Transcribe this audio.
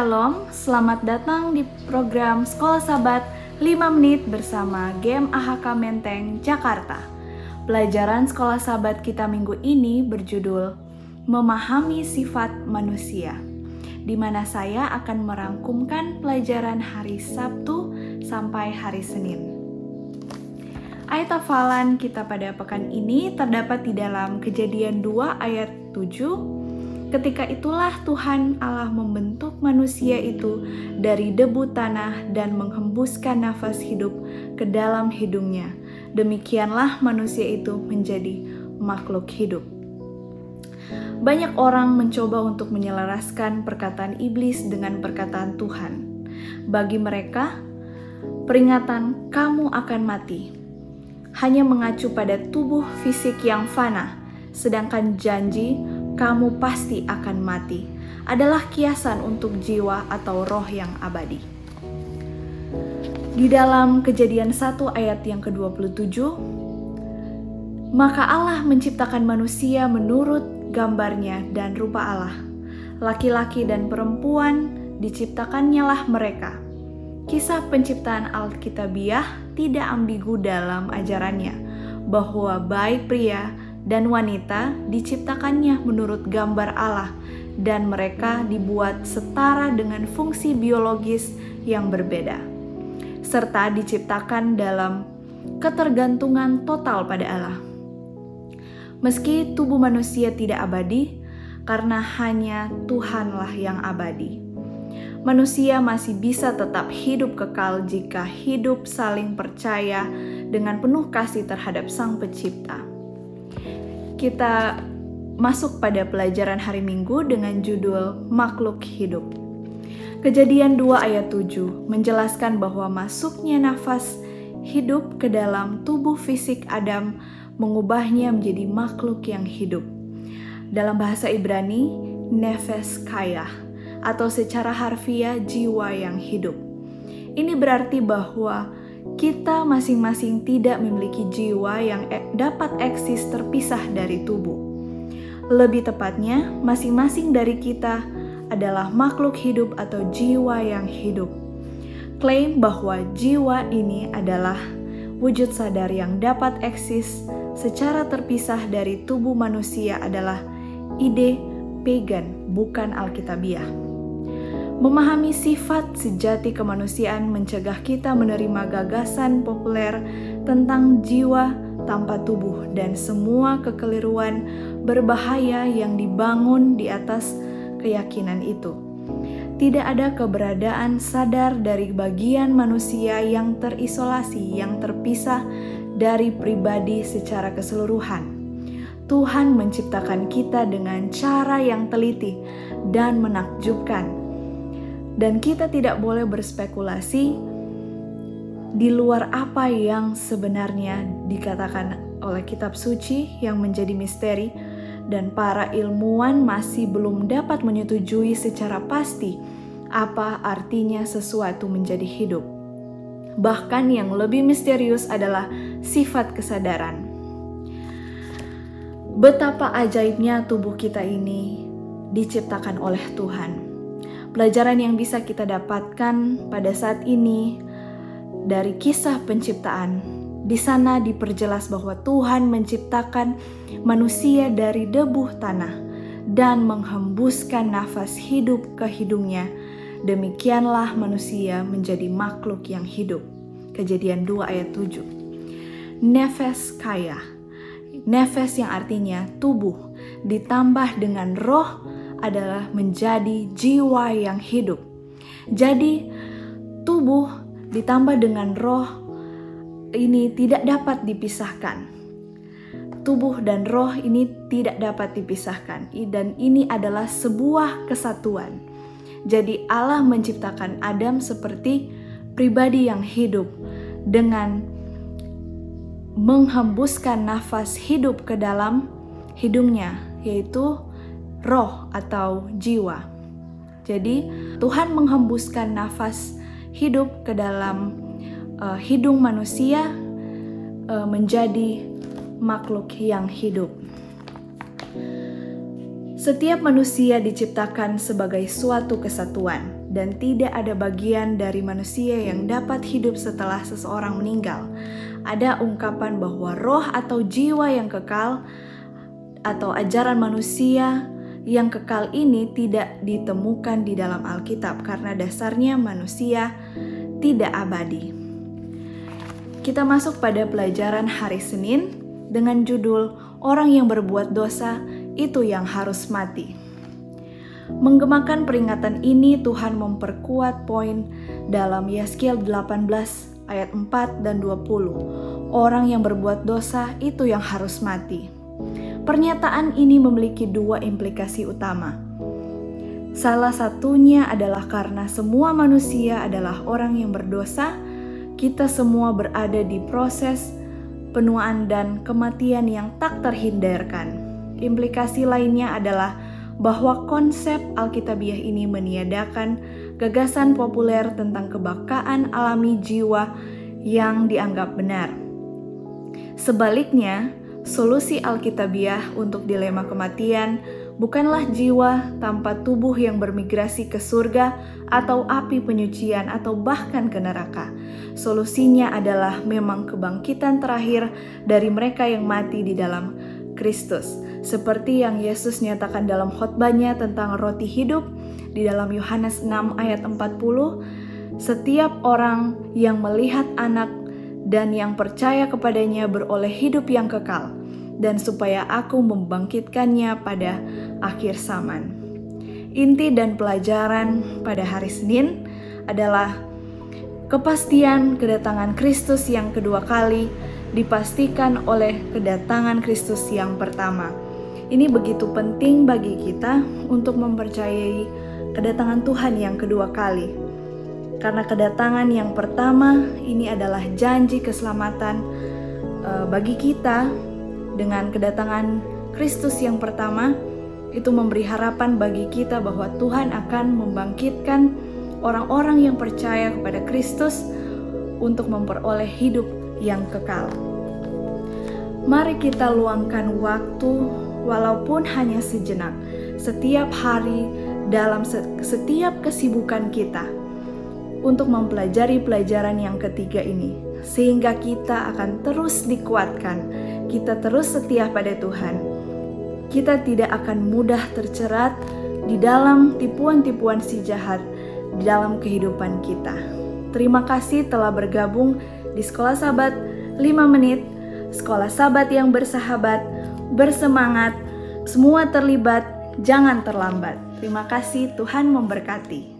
Shalom, selamat datang di program Sekolah Sabat 5 menit bersama GM AHK Menteng, Jakarta. Pelajaran Sekolah Sabat kita minggu ini berjudul Memahami Sifat Manusia, di mana saya akan merangkumkan pelajaran hari Sabtu sampai hari Senin. Ayat hafalan kita pada pekan ini terdapat di dalam Kejadian 2 ayat 7 Ketika itulah Tuhan Allah membentuk manusia itu dari debu tanah dan menghembuskan nafas hidup ke dalam hidungnya. Demikianlah manusia itu menjadi makhluk hidup. Banyak orang mencoba untuk menyelaraskan perkataan iblis dengan perkataan Tuhan. Bagi mereka, peringatan "kamu akan mati" hanya mengacu pada tubuh fisik yang fana, sedangkan janji kamu pasti akan mati adalah kiasan untuk jiwa atau roh yang abadi. Di dalam kejadian 1 ayat yang ke-27, maka Allah menciptakan manusia menurut gambarnya dan rupa Allah. Laki-laki dan perempuan diciptakannya lah mereka. Kisah penciptaan Alkitabiah tidak ambigu dalam ajarannya bahwa baik pria dan wanita diciptakannya menurut gambar Allah, dan mereka dibuat setara dengan fungsi biologis yang berbeda, serta diciptakan dalam ketergantungan total pada Allah. Meski tubuh manusia tidak abadi, karena hanya Tuhanlah yang abadi. Manusia masih bisa tetap hidup kekal jika hidup saling percaya dengan penuh kasih terhadap Sang Pencipta kita masuk pada pelajaran hari Minggu dengan judul Makhluk Hidup. Kejadian 2 ayat 7 menjelaskan bahwa masuknya nafas hidup ke dalam tubuh fisik Adam mengubahnya menjadi makhluk yang hidup. Dalam bahasa Ibrani, nefes kaya atau secara harfiah jiwa yang hidup. Ini berarti bahwa kita masing-masing tidak memiliki jiwa yang e dapat eksis terpisah dari tubuh. Lebih tepatnya, masing-masing dari kita adalah makhluk hidup atau jiwa yang hidup. Klaim bahwa jiwa ini adalah wujud sadar yang dapat eksis secara terpisah dari tubuh manusia adalah ide pagan, bukan alkitabiah. Memahami sifat sejati kemanusiaan mencegah kita menerima gagasan populer tentang jiwa tanpa tubuh dan semua kekeliruan berbahaya yang dibangun di atas keyakinan itu. Tidak ada keberadaan sadar dari bagian manusia yang terisolasi, yang terpisah dari pribadi secara keseluruhan. Tuhan menciptakan kita dengan cara yang teliti dan menakjubkan dan kita tidak boleh berspekulasi di luar apa yang sebenarnya dikatakan oleh kitab suci yang menjadi misteri dan para ilmuwan masih belum dapat menyetujui secara pasti apa artinya sesuatu menjadi hidup. Bahkan yang lebih misterius adalah sifat kesadaran. Betapa ajaibnya tubuh kita ini diciptakan oleh Tuhan Pelajaran yang bisa kita dapatkan pada saat ini dari kisah penciptaan. Di sana diperjelas bahwa Tuhan menciptakan manusia dari debu tanah dan menghembuskan nafas hidup ke hidungnya. Demikianlah manusia menjadi makhluk yang hidup. Kejadian 2 ayat 7. Nefes kaya. Nefes yang artinya tubuh ditambah dengan roh adalah menjadi jiwa yang hidup. Jadi, tubuh ditambah dengan roh ini tidak dapat dipisahkan. Tubuh dan roh ini tidak dapat dipisahkan, dan ini adalah sebuah kesatuan. Jadi, Allah menciptakan Adam seperti pribadi yang hidup dengan menghembuskan nafas hidup ke dalam hidungnya, yaitu roh atau jiwa. Jadi, Tuhan menghembuskan nafas hidup ke dalam uh, hidung manusia uh, menjadi makhluk yang hidup. Setiap manusia diciptakan sebagai suatu kesatuan. dan tidak ada bagian dari manusia yang dapat hidup setelah seseorang meninggal. Ada ungkapan bahwa roh atau jiwa yang kekal atau ajaran manusia yang kekal ini tidak ditemukan di dalam Alkitab karena dasarnya manusia tidak abadi. Kita masuk pada pelajaran hari Senin dengan judul "Orang yang berbuat dosa itu yang harus mati". Menggemakan peringatan ini Tuhan memperkuat poin dalam Yeskiel 18 ayat 4 dan 20. Orang yang berbuat dosa itu yang harus mati. Pernyataan ini memiliki dua implikasi utama. Salah satunya adalah karena semua manusia adalah orang yang berdosa, kita semua berada di proses penuaan dan kematian yang tak terhindarkan. Implikasi lainnya adalah bahwa konsep Alkitabiah ini meniadakan gagasan populer tentang kebakaan alami jiwa yang dianggap benar. Sebaliknya, solusi Alkitabiah untuk dilema kematian bukanlah jiwa tanpa tubuh yang bermigrasi ke surga atau api penyucian atau bahkan ke neraka. Solusinya adalah memang kebangkitan terakhir dari mereka yang mati di dalam Kristus. Seperti yang Yesus nyatakan dalam khotbahnya tentang roti hidup di dalam Yohanes 6 ayat 40, setiap orang yang melihat anak dan yang percaya kepadanya beroleh hidup yang kekal dan supaya aku membangkitkannya pada akhir zaman. Inti dan pelajaran pada hari Senin adalah kepastian kedatangan Kristus yang kedua kali dipastikan oleh kedatangan Kristus yang pertama. Ini begitu penting bagi kita untuk mempercayai kedatangan Tuhan yang kedua kali. Karena kedatangan yang pertama ini adalah janji keselamatan uh, bagi kita dengan kedatangan Kristus yang pertama, itu memberi harapan bagi kita bahwa Tuhan akan membangkitkan orang-orang yang percaya kepada Kristus untuk memperoleh hidup yang kekal. Mari kita luangkan waktu, walaupun hanya sejenak, setiap hari dalam setiap kesibukan kita untuk mempelajari pelajaran yang ketiga ini, sehingga kita akan terus dikuatkan kita terus setia pada Tuhan, kita tidak akan mudah tercerat di dalam tipuan-tipuan si jahat di dalam kehidupan kita. Terima kasih telah bergabung di Sekolah Sabat 5 menit, Sekolah Sabat yang bersahabat, bersemangat, semua terlibat, jangan terlambat. Terima kasih, Tuhan memberkati.